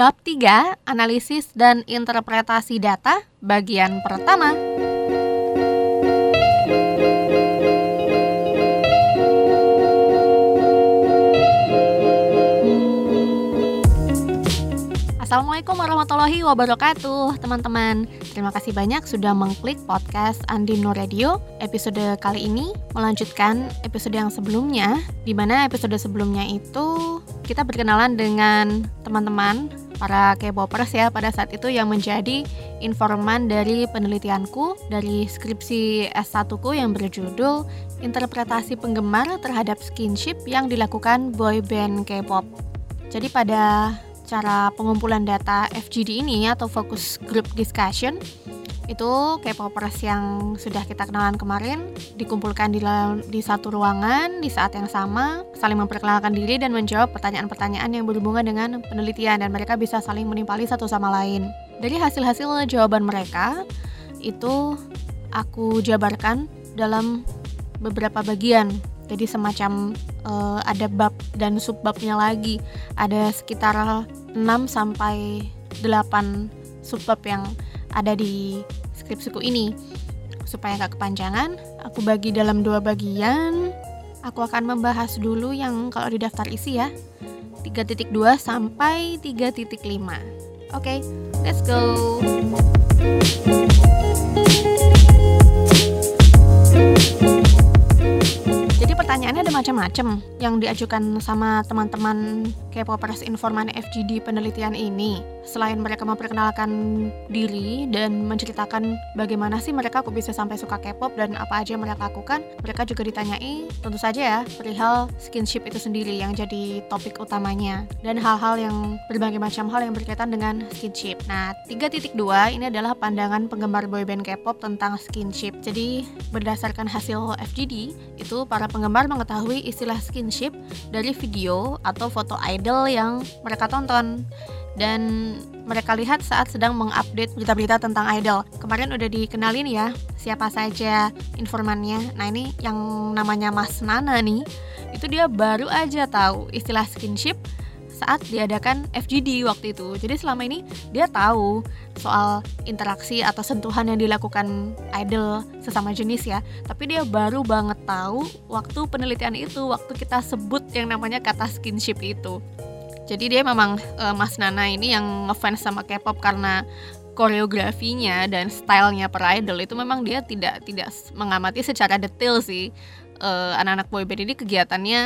Bab 3, analisis dan interpretasi data, bagian pertama. Assalamualaikum warahmatullahi wabarakatuh teman-teman Terima kasih banyak sudah mengklik podcast Andino Radio Episode kali ini melanjutkan episode yang sebelumnya Di mana episode sebelumnya itu kita berkenalan dengan teman-teman para K-popers ya pada saat itu yang menjadi informan dari penelitianku dari skripsi S1 ku yang berjudul Interpretasi Penggemar Terhadap Skinship yang dilakukan boyband K-pop. Jadi pada cara pengumpulan data FGD ini atau Focus Group Discussion itu K-popers yang sudah kita kenalan kemarin dikumpulkan di, di satu ruangan di saat yang sama saling memperkenalkan diri dan menjawab pertanyaan-pertanyaan yang berhubungan dengan penelitian dan mereka bisa saling menimpali satu sama lain. Dari hasil-hasil jawaban mereka itu aku jabarkan dalam beberapa bagian. Jadi semacam uh, ada bab dan subbabnya lagi. Ada sekitar 6 sampai 8 subbab yang ada di skripsiku ini. Supaya nggak kepanjangan aku bagi dalam dua bagian. Aku akan membahas dulu yang kalau di daftar isi ya. 3.2 sampai 3.5 oke okay, let's go macam-macam yang diajukan sama teman-teman K-popers informan FGD penelitian ini. Selain mereka memperkenalkan diri dan menceritakan bagaimana sih mereka kok bisa sampai suka K-pop dan apa aja yang mereka lakukan, mereka juga ditanyai tentu saja ya perihal skinship itu sendiri yang jadi topik utamanya dan hal-hal yang berbagai macam hal yang berkaitan dengan skinship. Nah, 3.2 ini adalah pandangan penggemar boyband K-pop tentang skinship. Jadi, berdasarkan hasil FGD, itu para penggemar penggemar mengetahui istilah skinship dari video atau foto idol yang mereka tonton dan mereka lihat saat sedang mengupdate berita-berita tentang idol. Kemarin udah dikenalin ya siapa saja informannya. Nah ini yang namanya Mas Nana nih, itu dia baru aja tahu istilah skinship saat diadakan FGD waktu itu. Jadi selama ini dia tahu soal interaksi atau sentuhan yang dilakukan idol sesama jenis ya. Tapi dia baru banget tahu waktu penelitian itu, waktu kita sebut yang namanya kata skinship itu. Jadi dia memang uh, Mas Nana ini yang ngefans sama K-pop karena koreografinya dan stylenya per idol itu memang dia tidak tidak mengamati secara detail sih uh, anak-anak boyband ini kegiatannya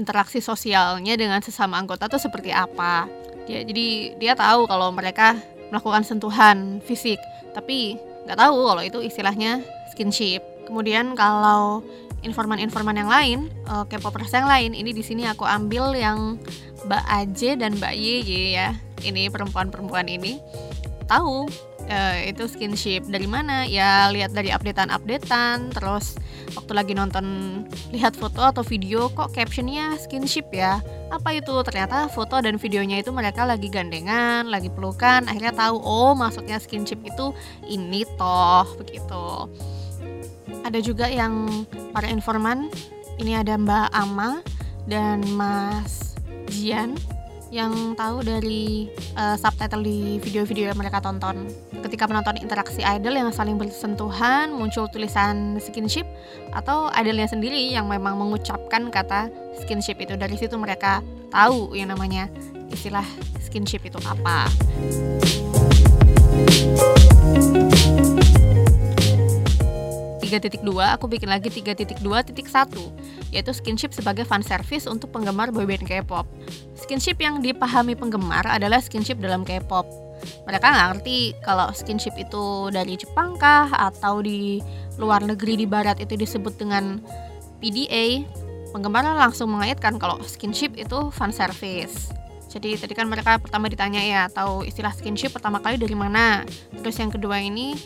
interaksi sosialnya dengan sesama anggota tuh seperti apa. Dia, jadi dia tahu kalau mereka melakukan sentuhan fisik, tapi nggak tahu kalau itu istilahnya skinship. Kemudian kalau informan-informan yang lain, uh, K-popers yang lain, ini di sini aku ambil yang Mbak Aje dan Mbak Yeye ya. Ini perempuan-perempuan ini tahu uh, itu skinship. Dari mana? Ya lihat dari updatean-updatean terus waktu lagi nonton lihat foto atau video kok captionnya skinship ya? Apa itu? Ternyata foto dan videonya itu mereka lagi gandengan lagi pelukan akhirnya tahu oh maksudnya skinship itu ini toh begitu. Ada juga yang para informan ini ada Mbak Ama dan Mas Jian yang tahu dari uh, subtitle di video-video yang mereka tonton. Ketika menonton interaksi idol yang saling bersentuhan, muncul tulisan skinship atau idolnya sendiri yang memang mengucapkan kata skinship itu. Dari situ mereka tahu yang namanya istilah skinship itu apa. 3.2 aku bikin lagi 3.2.1 yaitu skinship sebagai fan service untuk penggemar boyband K-pop. Skinship yang dipahami penggemar adalah skinship dalam K-pop. Mereka nggak ngerti kalau skinship itu dari Jepang kah atau di luar negeri di barat itu disebut dengan PDA. Penggemar langsung mengaitkan kalau skinship itu fan service. Jadi tadi kan mereka pertama ditanya ya tahu istilah skinship pertama kali dari mana. Terus yang kedua ini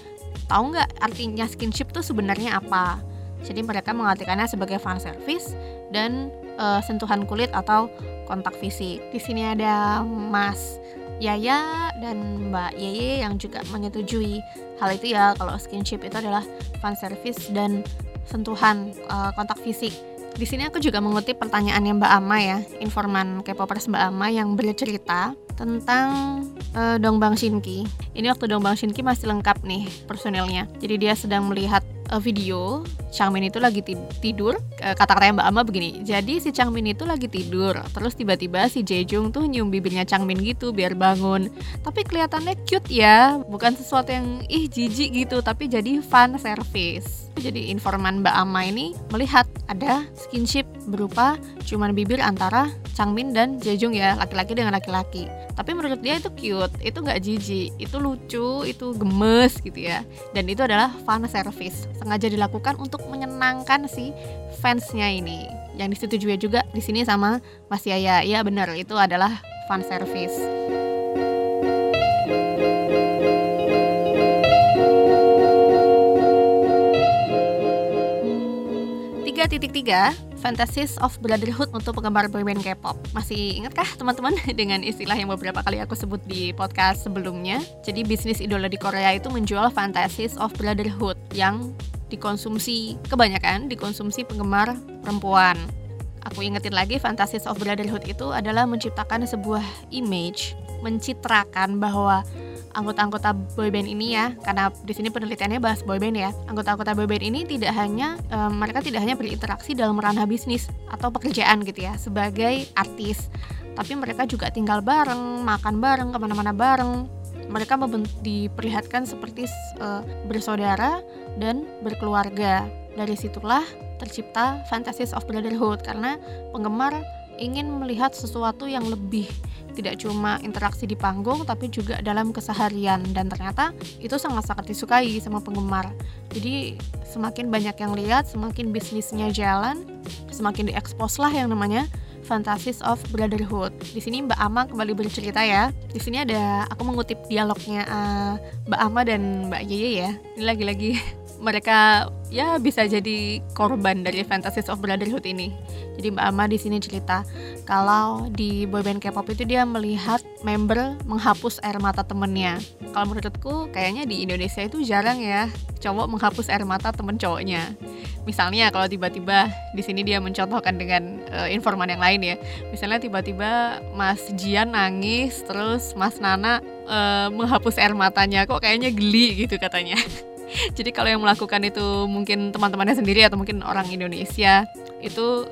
tahu nggak artinya skinship tuh sebenarnya apa? Jadi mereka mengartikannya sebagai fan service dan uh, sentuhan kulit atau kontak fisik. Di sini ada Mas Yaya dan Mbak Yeye yang juga menyetujui hal itu ya kalau skinship itu adalah fan service dan sentuhan uh, kontak fisik. Di sini aku juga mengutip pertanyaannya Mbak Ama ya, informan K-popers Mbak Ama yang bercerita tentang uh, Dongbang Shinki. Ini waktu Dongbang Shinki masih lengkap nih personilnya. Jadi dia sedang melihat uh, video Changmin itu lagi tidur. Uh, kata-katanya Mbak Ama begini. Jadi si Changmin itu lagi tidur. Terus tiba-tiba si Jejung tuh nyium bibirnya Changmin gitu biar bangun. Tapi kelihatannya cute ya, bukan sesuatu yang ih jijik gitu, tapi jadi fun service. Jadi informan Mbak Ama ini melihat ada skinship berupa cuman bibir antara Changmin dan Jejung ya, laki-laki dengan laki-laki. Tapi menurut dia itu cute itu nggak jijik itu lucu itu gemes gitu ya. Dan itu adalah fan service sengaja dilakukan untuk menyenangkan si fansnya ini. Yang disetujui juga di sini sama Mas Yaya. Ya benar itu adalah fan service tiga titik tiga Fantasies of Brotherhood untuk penggemar boyband K-pop. Masih ingatkah teman-teman dengan istilah yang beberapa kali aku sebut di podcast sebelumnya? Jadi bisnis idola di Korea itu menjual Fantasies of Brotherhood yang dikonsumsi kebanyakan dikonsumsi penggemar perempuan. Aku ingetin lagi Fantasies of Brotherhood itu adalah menciptakan sebuah image, mencitrakan bahwa anggota-anggota boyband ini ya karena di sini penelitiannya bahas boyband ya. Anggota-anggota boyband ini tidak hanya um, mereka tidak hanya berinteraksi dalam ranah bisnis atau pekerjaan gitu ya sebagai artis. Tapi mereka juga tinggal bareng makan bareng ke mana-mana bareng. Mereka diperlihatkan seperti uh, bersaudara dan berkeluarga. Dari situlah tercipta Fantasies of Brotherhood karena penggemar ingin melihat sesuatu yang lebih tidak cuma interaksi di panggung tapi juga dalam keseharian dan ternyata itu sangat-sangat disukai sama penggemar jadi semakin banyak yang lihat semakin bisnisnya jalan semakin diekspos lah yang namanya Fantasies of Brotherhood. Di sini Mbak Ama kembali bercerita ya. Di sini ada aku mengutip dialognya uh, Mbak Ama dan Mbak Yeye ya. Ini lagi-lagi mereka ya bisa jadi korban dari Fantasies of Brotherhood ini. Jadi Mbak Ama di sini cerita kalau di boyband K-pop itu dia melihat member menghapus air mata temennya. Kalau menurutku kayaknya di Indonesia itu jarang ya cowok menghapus air mata temen cowoknya. Misalnya kalau tiba-tiba di sini dia mencontohkan dengan uh, informan yang lain ya. Misalnya tiba-tiba Mas Jian nangis terus Mas Nana uh, menghapus air matanya kok kayaknya geli gitu katanya. Jadi kalau yang melakukan itu mungkin teman-temannya sendiri atau mungkin orang Indonesia itu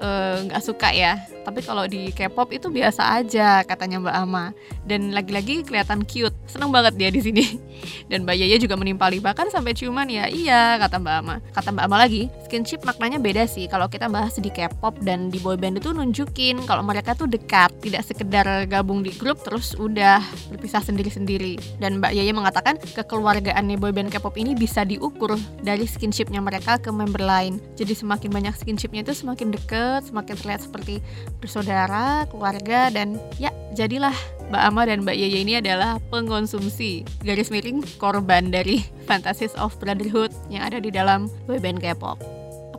eh, nggak uh, suka ya tapi kalau di K-pop itu biasa aja katanya Mbak Ama. Dan lagi-lagi kelihatan cute. Seneng banget dia di sini. Dan Mbak Yaya juga menimpali bahkan sampai ciuman ya. Iya kata Mbak Ama. Kata Mbak Ama lagi skinship maknanya beda sih. Kalau kita bahas di K-pop dan di boyband itu nunjukin kalau mereka tuh dekat tidak sekedar gabung di grup terus udah berpisah sendiri-sendiri. Dan Mbak Yaya mengatakan kekeluargaan boyband K-pop ini bisa diukur dari skinshipnya mereka ke member lain. Jadi semakin banyak skinshipnya itu semakin deket semakin terlihat seperti bersaudara, keluarga, dan ya jadilah Mbak Ama dan Mbak Yaya ini adalah pengonsumsi garis miring korban dari Fantasies of Brotherhood yang ada di dalam boyband K-pop.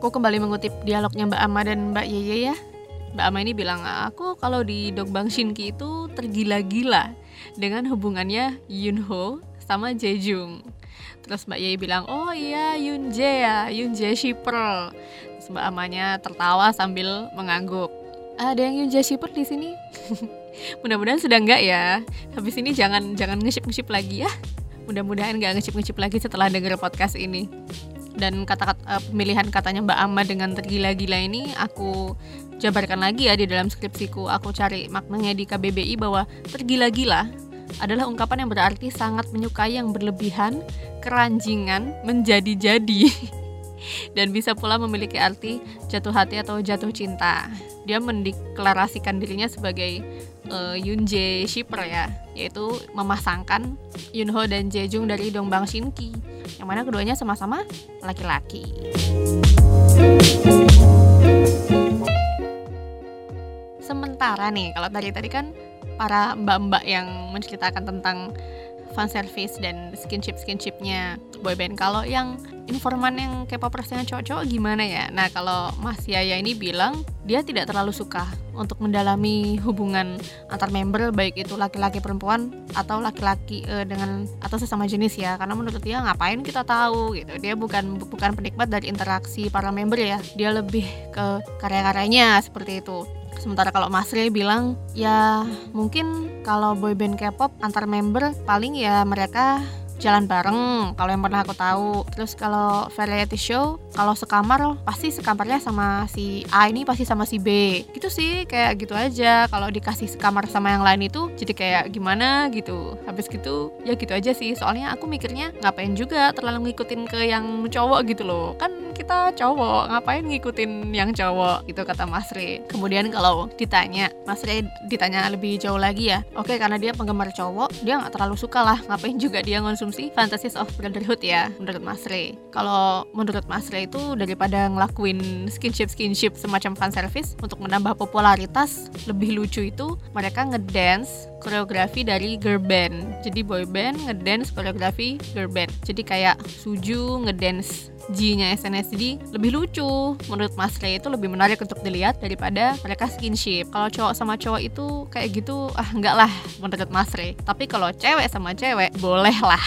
Aku kembali mengutip dialognya Mbak Ama dan Mbak Yaya ya. Mbak Ama ini bilang, aku kalau di Dogbang Shinki itu tergila-gila dengan hubungannya Yunho sama Jejung. Terus Mbak Yaya bilang, oh iya Yunje ya, Yunje shipper. Terus Mbak Amanya tertawa sambil mengangguk ada yang Yunja shipper di sini? Mudah-mudahan sudah enggak ya. Habis ini jangan jangan ngeship-ngeship lagi ya. Mudah-mudahan nggak ngeship-ngeship lagi setelah denger podcast ini. Dan kata-kata uh, pemilihan katanya Mbak Amma dengan tergila-gila ini aku jabarkan lagi ya di dalam skripsiku. Aku cari maknanya di KBBI bahwa tergila-gila adalah ungkapan yang berarti sangat menyukai yang berlebihan, keranjingan, menjadi-jadi. Dan bisa pula memiliki arti jatuh hati atau jatuh cinta. Dia mendeklarasikan dirinya sebagai uh, Jae shipper ya, yaitu memasangkan Yunho dan Jejung dari Dongbang Shinki, yang mana keduanya sama-sama laki-laki. Sementara nih, kalau tadi tadi kan para mbak-mbak yang menceritakan tentang fan service dan skinship skinshipnya boyband. Kalau yang informan yang K-popers yang cowok-cowok gimana ya? Nah kalau Mas Yaya ini bilang dia tidak terlalu suka untuk mendalami hubungan antar member baik itu laki-laki perempuan atau laki-laki uh, dengan atau sesama jenis ya. Karena menurut dia ngapain kita tahu? gitu. Dia bukan bukan penikmat dari interaksi para member ya. Dia lebih ke karya-karyanya seperti itu Sementara kalau Mas Ray bilang ya mungkin kalau boyband K-pop antar member paling ya mereka jalan bareng kalau yang pernah aku tahu. Terus kalau variety show kalau sekamar pasti sekamarnya sama si A ini pasti sama si B. Gitu sih kayak gitu aja. Kalau dikasih sekamar sama yang lain itu jadi kayak gimana gitu. Habis gitu ya gitu aja sih. Soalnya aku mikirnya ngapain juga terlalu ngikutin ke yang cowok gitu loh. Kan kita cowok ngapain ngikutin yang cowok? Gitu kata Mas Re. Kemudian kalau ditanya Mas Re ditanya lebih jauh lagi ya. Oke karena dia penggemar cowok dia nggak terlalu suka lah. Ngapain juga dia ngonsum konsumsi Fantasies of Brotherhood ya menurut Mas Ray. Kalau menurut Mas Ray itu daripada ngelakuin skinship skinship semacam fan service untuk menambah popularitas lebih lucu itu mereka ngedance koreografi dari girl band. Jadi boy band ngedance koreografi girl band. Jadi kayak Suju ngedance G-nya SNSD lebih lucu. Menurut Mas Ray itu lebih menarik untuk dilihat daripada mereka skinship. Kalau cowok sama cowok itu kayak gitu, ah enggak lah menurut Mas Ray. Tapi kalau cewek sama cewek, boleh lah.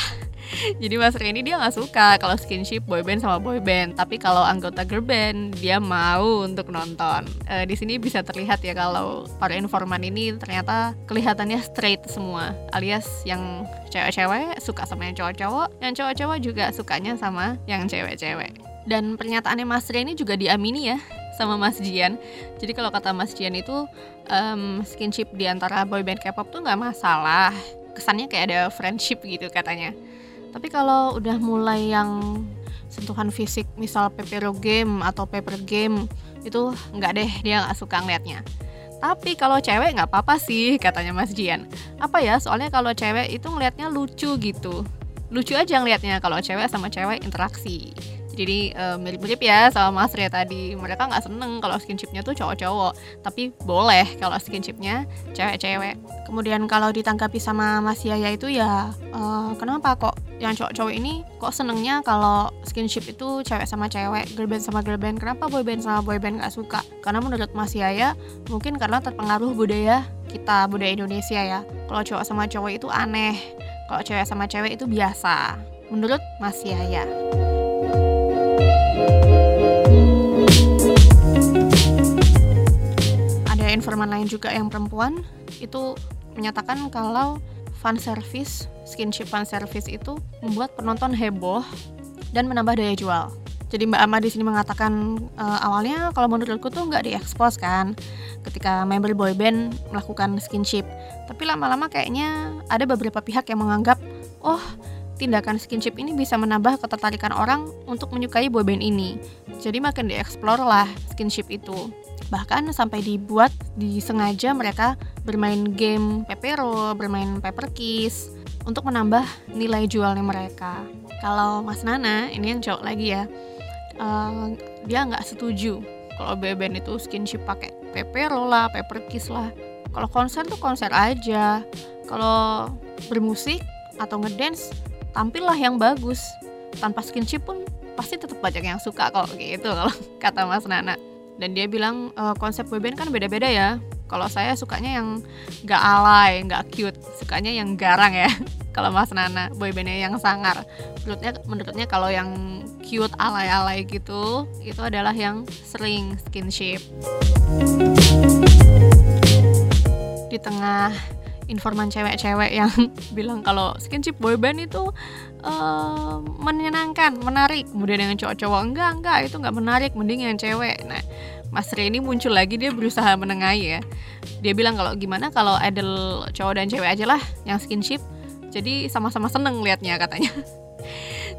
Jadi Mas Reni dia nggak suka kalau skinship boyband sama boyband, tapi kalau anggota girl band dia mau untuk nonton. E, di sini bisa terlihat ya kalau para informan ini ternyata kelihatannya straight semua, alias yang cewek-cewek suka sama yang cowok-cowok, yang cowok-cowok juga sukanya sama yang cewek-cewek. Dan pernyataannya Mas Reni juga diamini ya sama Mas Jian. Jadi kalau kata Mas Jian itu um, skinship di antara boyband K-pop tuh nggak masalah. Kesannya kayak ada friendship gitu katanya. Tapi kalau udah mulai yang sentuhan fisik, misal pepero game atau paper game, itu nggak deh, dia nggak suka ngeliatnya. Tapi kalau cewek nggak apa-apa sih, katanya Mas Jian. Apa ya, soalnya kalau cewek itu ngeliatnya lucu gitu. Lucu aja ngeliatnya kalau cewek sama cewek interaksi jadi uh, mirip-mirip ya sama Mas Ria tadi. Mereka nggak seneng kalau skinshipnya tuh cowok-cowok. Tapi boleh kalau skinshipnya cewek-cewek. Kemudian kalau ditanggapi sama Mas Yaya itu ya uh, kenapa kok yang cowok-cowok ini kok senengnya kalau skinship itu cewek sama cewek girl band sama girl band kenapa boy band sama boy band nggak suka? Karena menurut Mas Yaya mungkin karena terpengaruh budaya kita budaya Indonesia ya. Kalau cowok sama cowok itu aneh. Kalau cewek sama cewek itu biasa. Menurut Mas Yaya. Ada informan lain juga yang perempuan itu menyatakan kalau fan service, skinship fan service itu membuat penonton heboh dan menambah daya jual. Jadi Mbak Ama di sini mengatakan uh, awalnya kalau menurutku tuh nggak diekspos kan ketika member boyband melakukan skinship. Tapi lama-lama kayaknya ada beberapa pihak yang menganggap oh tindakan skinship ini bisa menambah ketertarikan orang untuk menyukai boyband ini. Jadi makin dieksplor lah skinship itu. Bahkan sampai dibuat disengaja mereka bermain game pepero, bermain paper kiss untuk menambah nilai jualnya mereka. Kalau Mas Nana, ini yang cowok lagi ya, uh, dia nggak setuju kalau boyband itu skinship pakai pepero lah, paper kiss lah. Kalau konser tuh konser aja. Kalau bermusik atau ngedance tampillah yang bagus tanpa skinship pun pasti tetap banyak yang suka kok gitu kalau kata Mas Nana dan dia bilang e, konsep boyband kan beda-beda ya kalau saya sukanya yang gak alay, gak cute, sukanya yang garang ya. kalau Mas Nana, boybandnya yang sangar. Menurutnya, menurutnya kalau yang cute alay-alay gitu, itu adalah yang sering skinship. Di tengah informan cewek-cewek yang bilang kalau skinship boyband itu uh, menyenangkan, menarik. Kemudian yang cowok-cowok enggak, enggak itu enggak menarik, mending yang cewek. Nah, Mas Ray ini muncul lagi dia berusaha menengahi ya. Dia bilang kalau gimana kalau idol cowok dan cewek aja lah yang skinship. Jadi sama-sama seneng liatnya katanya.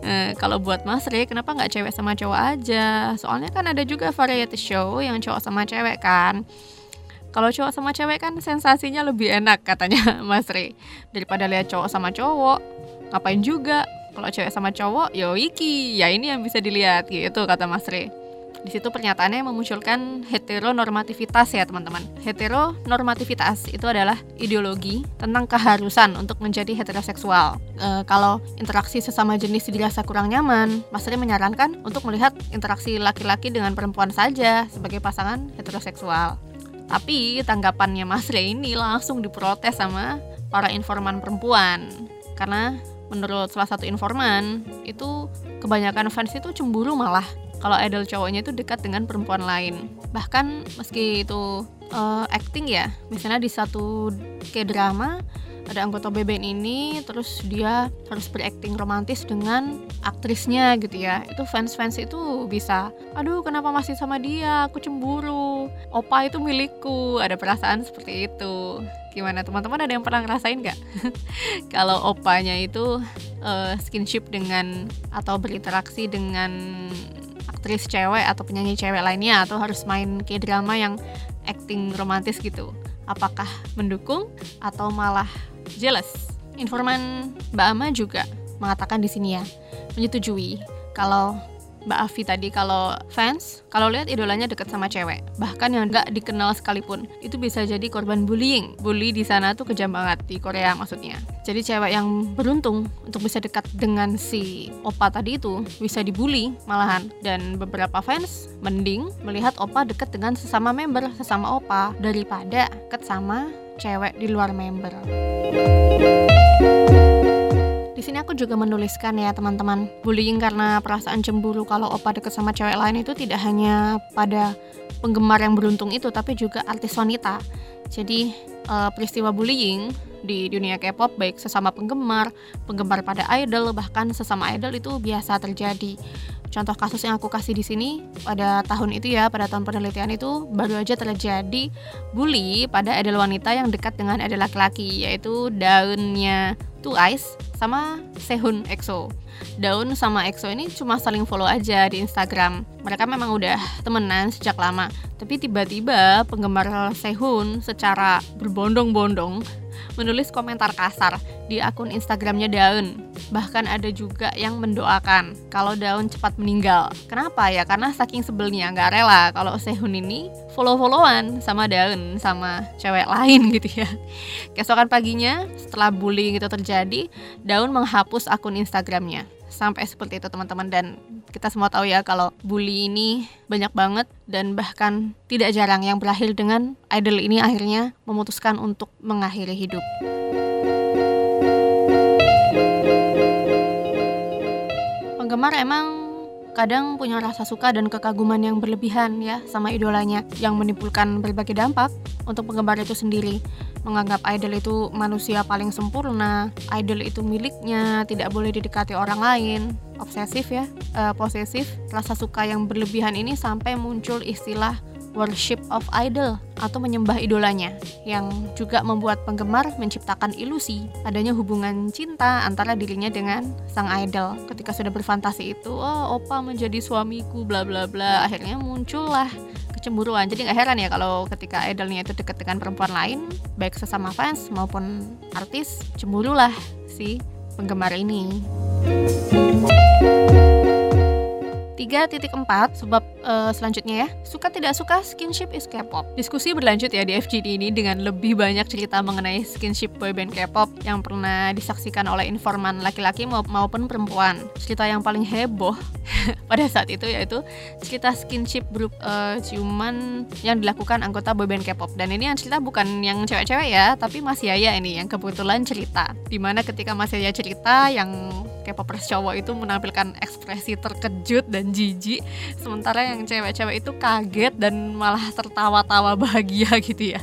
Uh, kalau buat Mas Ray, kenapa nggak cewek sama cowok aja? Soalnya kan ada juga variety show yang cowok sama cewek kan. Kalau cowok sama cewek kan sensasinya lebih enak katanya Mas Re daripada lihat cowok sama cowok. Ngapain juga? Kalau cewek sama cowok, yo iki, ya ini yang bisa dilihat gitu kata Mas Re. Di situ pernyataannya memunculkan heteronormativitas ya teman-teman. Heteronormativitas itu adalah ideologi tentang keharusan untuk menjadi heteroseksual. E, kalau interaksi sesama jenis dirasa kurang nyaman, Mas Ri menyarankan untuk melihat interaksi laki-laki dengan perempuan saja sebagai pasangan heteroseksual. Tapi tanggapannya Mas Ray ini langsung diprotes sama para informan perempuan. Karena menurut salah satu informan itu kebanyakan fans itu cemburu malah kalau idol cowoknya itu dekat dengan perempuan lain. Bahkan meski itu uh, acting ya misalnya di satu kayak drama ada anggota BBN ini terus dia harus berakting romantis dengan aktrisnya gitu ya. Itu fans-fans itu bisa aduh kenapa masih sama dia? Aku cemburu. Opa itu milikku. Ada perasaan seperti itu. Gimana teman-teman ada yang pernah ngerasain nggak? Kalau opanya itu uh, skinship dengan atau berinteraksi dengan aktris cewek atau penyanyi cewek lainnya atau harus main kayak drama yang acting romantis gitu. Apakah mendukung atau malah jealous. Informan Mbak Ama juga mengatakan di sini ya, menyetujui kalau Mbak Avi tadi kalau fans kalau lihat idolanya deket sama cewek bahkan yang nggak dikenal sekalipun itu bisa jadi korban bullying. Bully di sana tuh kejam banget di Korea maksudnya. Jadi cewek yang beruntung untuk bisa dekat dengan si opa tadi itu bisa dibully malahan. Dan beberapa fans mending melihat opa deket dengan sesama member sesama opa daripada deket sama cewek di luar member. Di sini aku juga menuliskan ya teman-teman, bullying karena perasaan cemburu kalau opa deket sama cewek lain itu tidak hanya pada penggemar yang beruntung itu, tapi juga artis wanita. Jadi uh, peristiwa bullying di dunia K-pop baik sesama penggemar, penggemar pada idol bahkan sesama idol itu biasa terjadi. Contoh kasus yang aku kasih di sini pada tahun itu ya, pada tahun penelitian itu baru aja terjadi bully pada idol wanita yang dekat dengan idol laki-laki yaitu daunnya Twice sama Sehun EXO. Daun sama EXO ini cuma saling follow aja di Instagram. Mereka memang udah temenan sejak lama, tapi tiba-tiba penggemar Sehun secara berbondong-bondong menulis komentar kasar di akun Instagramnya Daun. Bahkan ada juga yang mendoakan kalau Daun cepat meninggal. Kenapa ya? Karena saking sebelnya nggak rela kalau Sehun ini follow-followan sama Daun sama cewek lain gitu ya. Keesokan paginya setelah bullying itu terjadi, Daun menghapus akun Instagramnya sampai seperti itu teman-teman dan kita semua tahu ya kalau bully ini banyak banget dan bahkan tidak jarang yang berakhir dengan idol ini akhirnya memutuskan untuk mengakhiri hidup. Penggemar emang kadang punya rasa suka dan kekaguman yang berlebihan ya sama idolanya yang menimbulkan berbagai dampak untuk penggemar itu sendiri. Menganggap idol itu manusia paling sempurna idol itu miliknya tidak boleh didekati orang lain. Obsesif ya uh, posesif rasa suka yang berlebihan ini sampai muncul istilah worship of idol atau menyembah idolanya yang juga membuat penggemar menciptakan ilusi adanya hubungan cinta antara dirinya dengan sang idol. Ketika sudah berfantasi itu oh opa menjadi suamiku bla bla bla akhirnya muncullah kecemburuan. Jadi nggak heran ya kalau ketika idolnya itu dekat dengan perempuan lain baik sesama fans maupun artis cemburulah si penggemar ini 3.4 sebab uh, selanjutnya ya. Suka tidak suka skinship is K-pop. Diskusi berlanjut ya di FGD ini dengan lebih banyak cerita mengenai skinship boyband K-pop yang pernah disaksikan oleh informan laki-laki maupun perempuan. Cerita yang paling heboh pada saat itu yaitu cerita skinship grup uh, ciuman yang dilakukan anggota boyband K-pop. Dan ini yang cerita bukan yang cewek-cewek ya tapi Mas Yaya ini yang kebetulan cerita. Di mana ketika Mas Yaya cerita yang K-popers cowok itu menampilkan ekspresi terkejut dan jijik. Sementara yang cewek-cewek itu kaget dan malah tertawa-tawa bahagia gitu ya.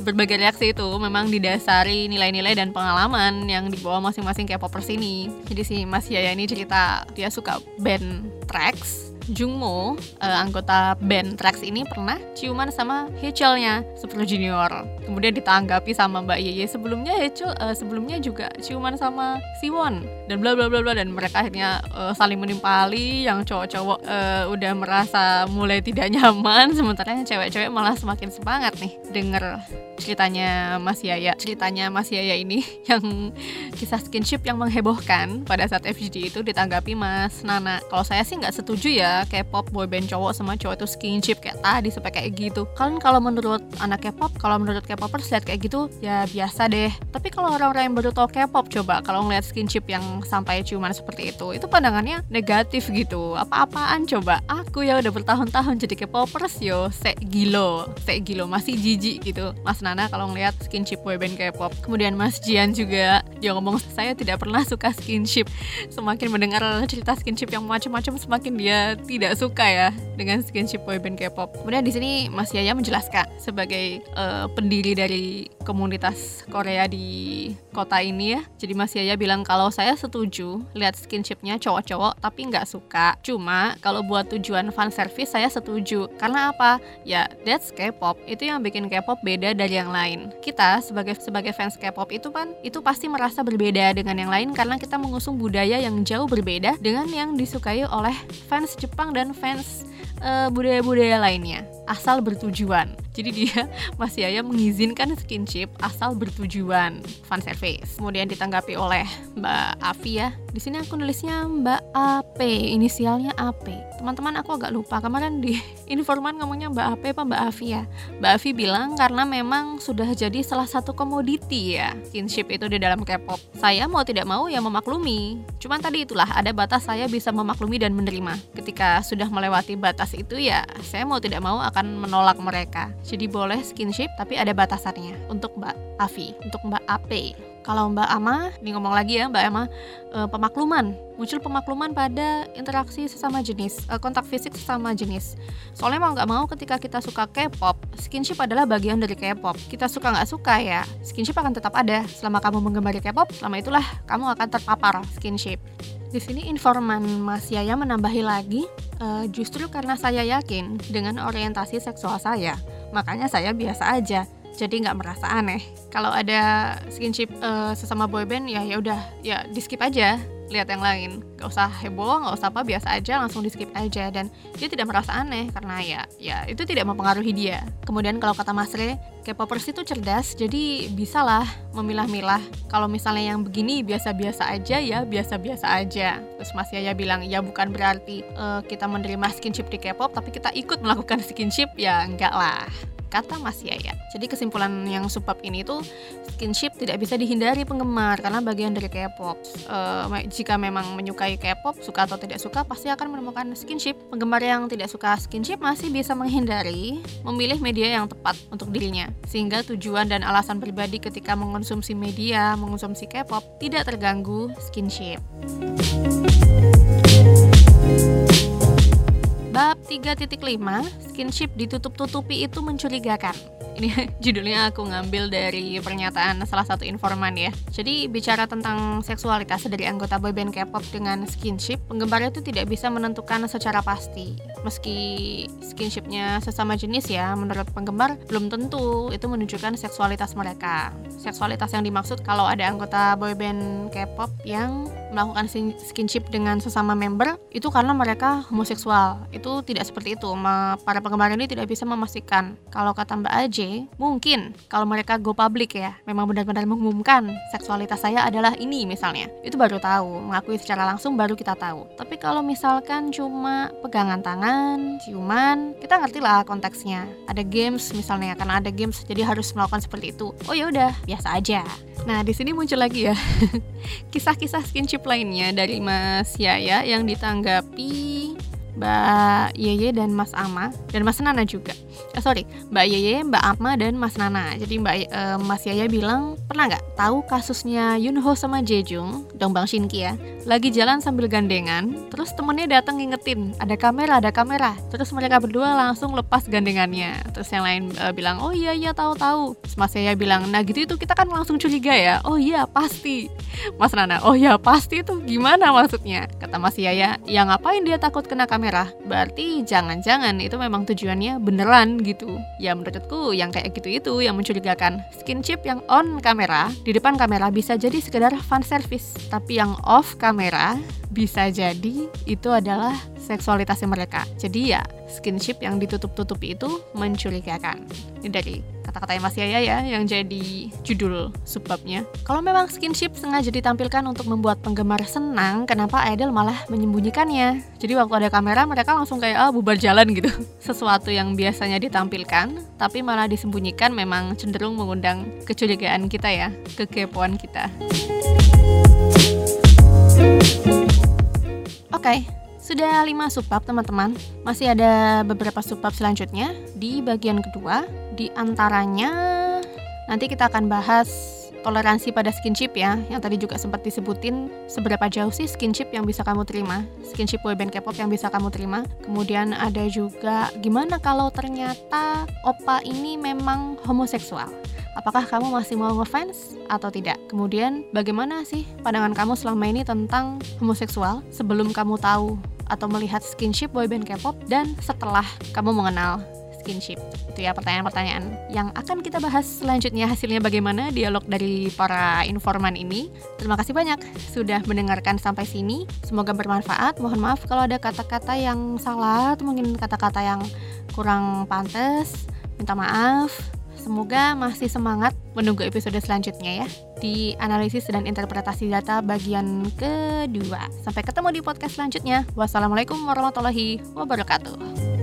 Berbagai reaksi itu memang didasari nilai-nilai dan pengalaman yang dibawa masing-masing K-popers ini. Jadi si Mas Yaya ini cerita dia suka band Trax Jungmo, uh, anggota band Trax ini pernah ciuman sama Hechelnya Super Junior. Kemudian ditanggapi sama Mbak Yeye sebelumnya Hechel uh, sebelumnya juga ciuman sama Siwon dan bla bla bla bla dan mereka akhirnya uh, saling menimpali yang cowok-cowok uh, udah merasa mulai tidak nyaman sementara yang cewek-cewek malah semakin semangat nih denger ceritanya Mas Yaya. Ceritanya Mas Yaya ini yang kisah skinship yang menghebohkan pada saat FGD itu ditanggapi Mas Nana. Kalau saya sih nggak setuju ya K-pop boyband cowok sama cowok itu skinship kayak tadi sampai kayak gitu. Kalian kalau menurut anak K-pop, kalau menurut K-popers lihat kayak gitu ya biasa deh. Tapi kalau orang-orang yang baru tau K-pop coba kalau ngeliat skinship yang sampai ciuman seperti itu, itu pandangannya negatif gitu. Apa-apaan coba? Aku ya udah bertahun-tahun jadi K-popers yo, sek gilo, sek gilo masih jijik gitu. Mas Nana kalau ngeliat skinship boyband K-pop. Kemudian Mas Jian juga dia ngomong saya tidak pernah suka skinship. Semakin mendengar cerita skinship yang macam-macam semakin dia tidak suka ya dengan skinship boyband K-pop. Kemudian di sini Mas Yaya menjelaskan sebagai uh, pendiri dari komunitas Korea di kota ini ya. Jadi Mas Yaya bilang kalau saya setuju lihat skinshipnya cowok-cowok tapi nggak suka. Cuma kalau buat tujuan fan service saya setuju. Karena apa? Ya that's K-pop. Itu yang bikin K-pop beda dari yang lain. Kita sebagai sebagai fans K-pop itu kan itu pasti merasa berbeda dengan yang lain karena kita mengusung budaya yang jauh berbeda dengan yang disukai oleh fans Jepang dan fans uh, budaya-budaya lainnya asal bertujuan. Jadi dia masih Yaya mengizinkan skinship asal bertujuan fan service. Kemudian ditanggapi oleh Mbak Afi ya. Di sini aku nulisnya Mbak AP, inisialnya AP. Teman-teman aku agak lupa kemarin di informan ngomongnya Mbak AP apa Mbak Afi ya. Mbak Afi bilang karena memang sudah jadi salah satu komoditi ya skinship itu di dalam K-pop. Saya mau tidak mau ya memaklumi. Cuman tadi itulah ada batas saya bisa memaklumi dan menerima. Ketika sudah melewati batas itu ya saya mau tidak mau akan akan menolak mereka. Jadi boleh skinship tapi ada batasannya untuk Mbak Avi, untuk Mbak AP. Kalau Mbak Ama, ini ngomong lagi ya Mbak Ama, e, pemakluman. Muncul pemakluman pada interaksi sesama jenis, e, kontak fisik sesama jenis. Soalnya mau nggak mau ketika kita suka K-pop, skinship adalah bagian dari K-pop. Kita suka nggak suka ya, skinship akan tetap ada. Selama kamu menggemari K-pop, selama itulah kamu akan terpapar skinship. Di sini informan Mas Yaya menambahi lagi, e, justru karena saya yakin dengan orientasi seksual saya, makanya saya biasa aja jadi nggak merasa aneh. Kalau ada skinship uh, sesama boyband ya ya udah ya di skip aja lihat yang lain. Nggak usah heboh nggak usah apa biasa aja langsung di skip aja. Dan dia tidak merasa aneh karena ya ya itu tidak mempengaruhi dia. Kemudian kalau kata Mas Re K-popers itu cerdas jadi bisalah memilah-milah. Kalau misalnya yang begini biasa-biasa aja ya biasa-biasa aja. Terus Mas Yaya bilang ya bukan berarti uh, kita menerima skinship di K-pop tapi kita ikut melakukan skinship. Ya enggak lah kata Mas Yaya. Jadi kesimpulan yang subbab ini tuh skinship tidak bisa dihindari penggemar karena bagian dari K-pop. Uh, jika memang menyukai K-pop, suka atau tidak suka pasti akan menemukan skinship. Penggemar yang tidak suka skinship masih bisa menghindari memilih media yang tepat untuk dirinya sehingga tujuan dan alasan pribadi ketika mengonsumsi media, mengonsumsi K-pop tidak terganggu skinship. 3.5, skinship ditutup-tutupi itu mencurigakan. Ini judulnya aku ngambil dari pernyataan salah satu informan ya. Jadi bicara tentang seksualitas dari anggota boyband K-pop dengan skinship, penggemar itu tidak bisa menentukan secara pasti. Meski skinshipnya sesama jenis ya, menurut penggemar belum tentu itu menunjukkan seksualitas mereka. Seksualitas yang dimaksud kalau ada anggota boyband K-pop yang melakukan skinship dengan sesama member itu karena mereka homoseksual. Itu tidak seperti itu. Para penggemar ini tidak bisa memastikan. Kalau kata Mbak Aje, mungkin kalau mereka go public ya, memang benar-benar mengumumkan seksualitas saya adalah ini misalnya. Itu baru tahu, mengakui secara langsung baru kita tahu. Tapi kalau misalkan cuma pegangan tangan, ciuman, kita ngerti lah konteksnya. Ada games misalnya, karena ada games jadi harus melakukan seperti itu. Oh ya udah, biasa aja. Nah, di sini muncul lagi ya kisah-kisah skinship lainnya dari Mas Yaya yang ditanggapi Mbak Yeye dan Mas Ama dan Mas Nana juga. Eh, sorry, Mbak Yeye, Mbak Ama dan Mas Nana. Jadi Mbak uh, Mas Yaya bilang pernah nggak tahu kasusnya Yunho sama Jejung, dong Bang Shinki ya, lagi jalan sambil gandengan, terus temennya datang ngingetin ada kamera, ada kamera. Terus mereka berdua langsung lepas gandengannya. Terus yang lain uh, bilang oh iya iya tahu tahu. Terus Mas Yaya bilang nah gitu itu kita kan langsung curiga ya. Oh iya pasti. Mas Nana oh iya pasti itu gimana maksudnya? Kata Mas Yaya ya ngapain dia takut kena kamera merah. Berarti jangan-jangan itu memang tujuannya beneran gitu. Ya menurutku yang kayak gitu itu yang mencurigakan. Skinship yang on kamera di depan kamera bisa jadi sekedar fan service. Tapi yang off kamera bisa jadi itu adalah seksualitasnya mereka. Jadi ya skinship yang ditutup-tutupi itu mencurigakan. Ini dari kata-kata yang masih ya ya yang jadi judul subbabnya. Kalau memang skinship sengaja ditampilkan untuk membuat penggemar senang, kenapa idol malah menyembunyikannya? Jadi waktu ada kamera mereka langsung kayak ah bubar jalan gitu. Sesuatu yang biasanya ditampilkan tapi malah disembunyikan memang cenderung mengundang kecurigaan kita ya, kekepoan kita. Oke, okay, sudah 5 subbab teman-teman. Masih ada beberapa subbab selanjutnya di bagian kedua. Di antaranya nanti kita akan bahas toleransi pada skinship ya, yang tadi juga sempat disebutin seberapa jauh sih skinship yang bisa kamu terima, skinship boyband K-pop yang bisa kamu terima. Kemudian ada juga gimana kalau ternyata opa ini memang homoseksual. Apakah kamu masih mau ngefans atau tidak? Kemudian bagaimana sih pandangan kamu selama ini tentang homoseksual sebelum kamu tahu atau melihat skinship boyband K-pop dan setelah kamu mengenal skinship. Itu ya pertanyaan-pertanyaan yang akan kita bahas selanjutnya hasilnya bagaimana dialog dari para informan ini. Terima kasih banyak sudah mendengarkan sampai sini. Semoga bermanfaat. Mohon maaf kalau ada kata-kata yang salah atau mungkin kata-kata yang kurang pantas. Minta maaf. Semoga masih semangat menunggu episode selanjutnya ya di analisis dan interpretasi data bagian kedua. Sampai ketemu di podcast selanjutnya. Wassalamualaikum warahmatullahi wabarakatuh.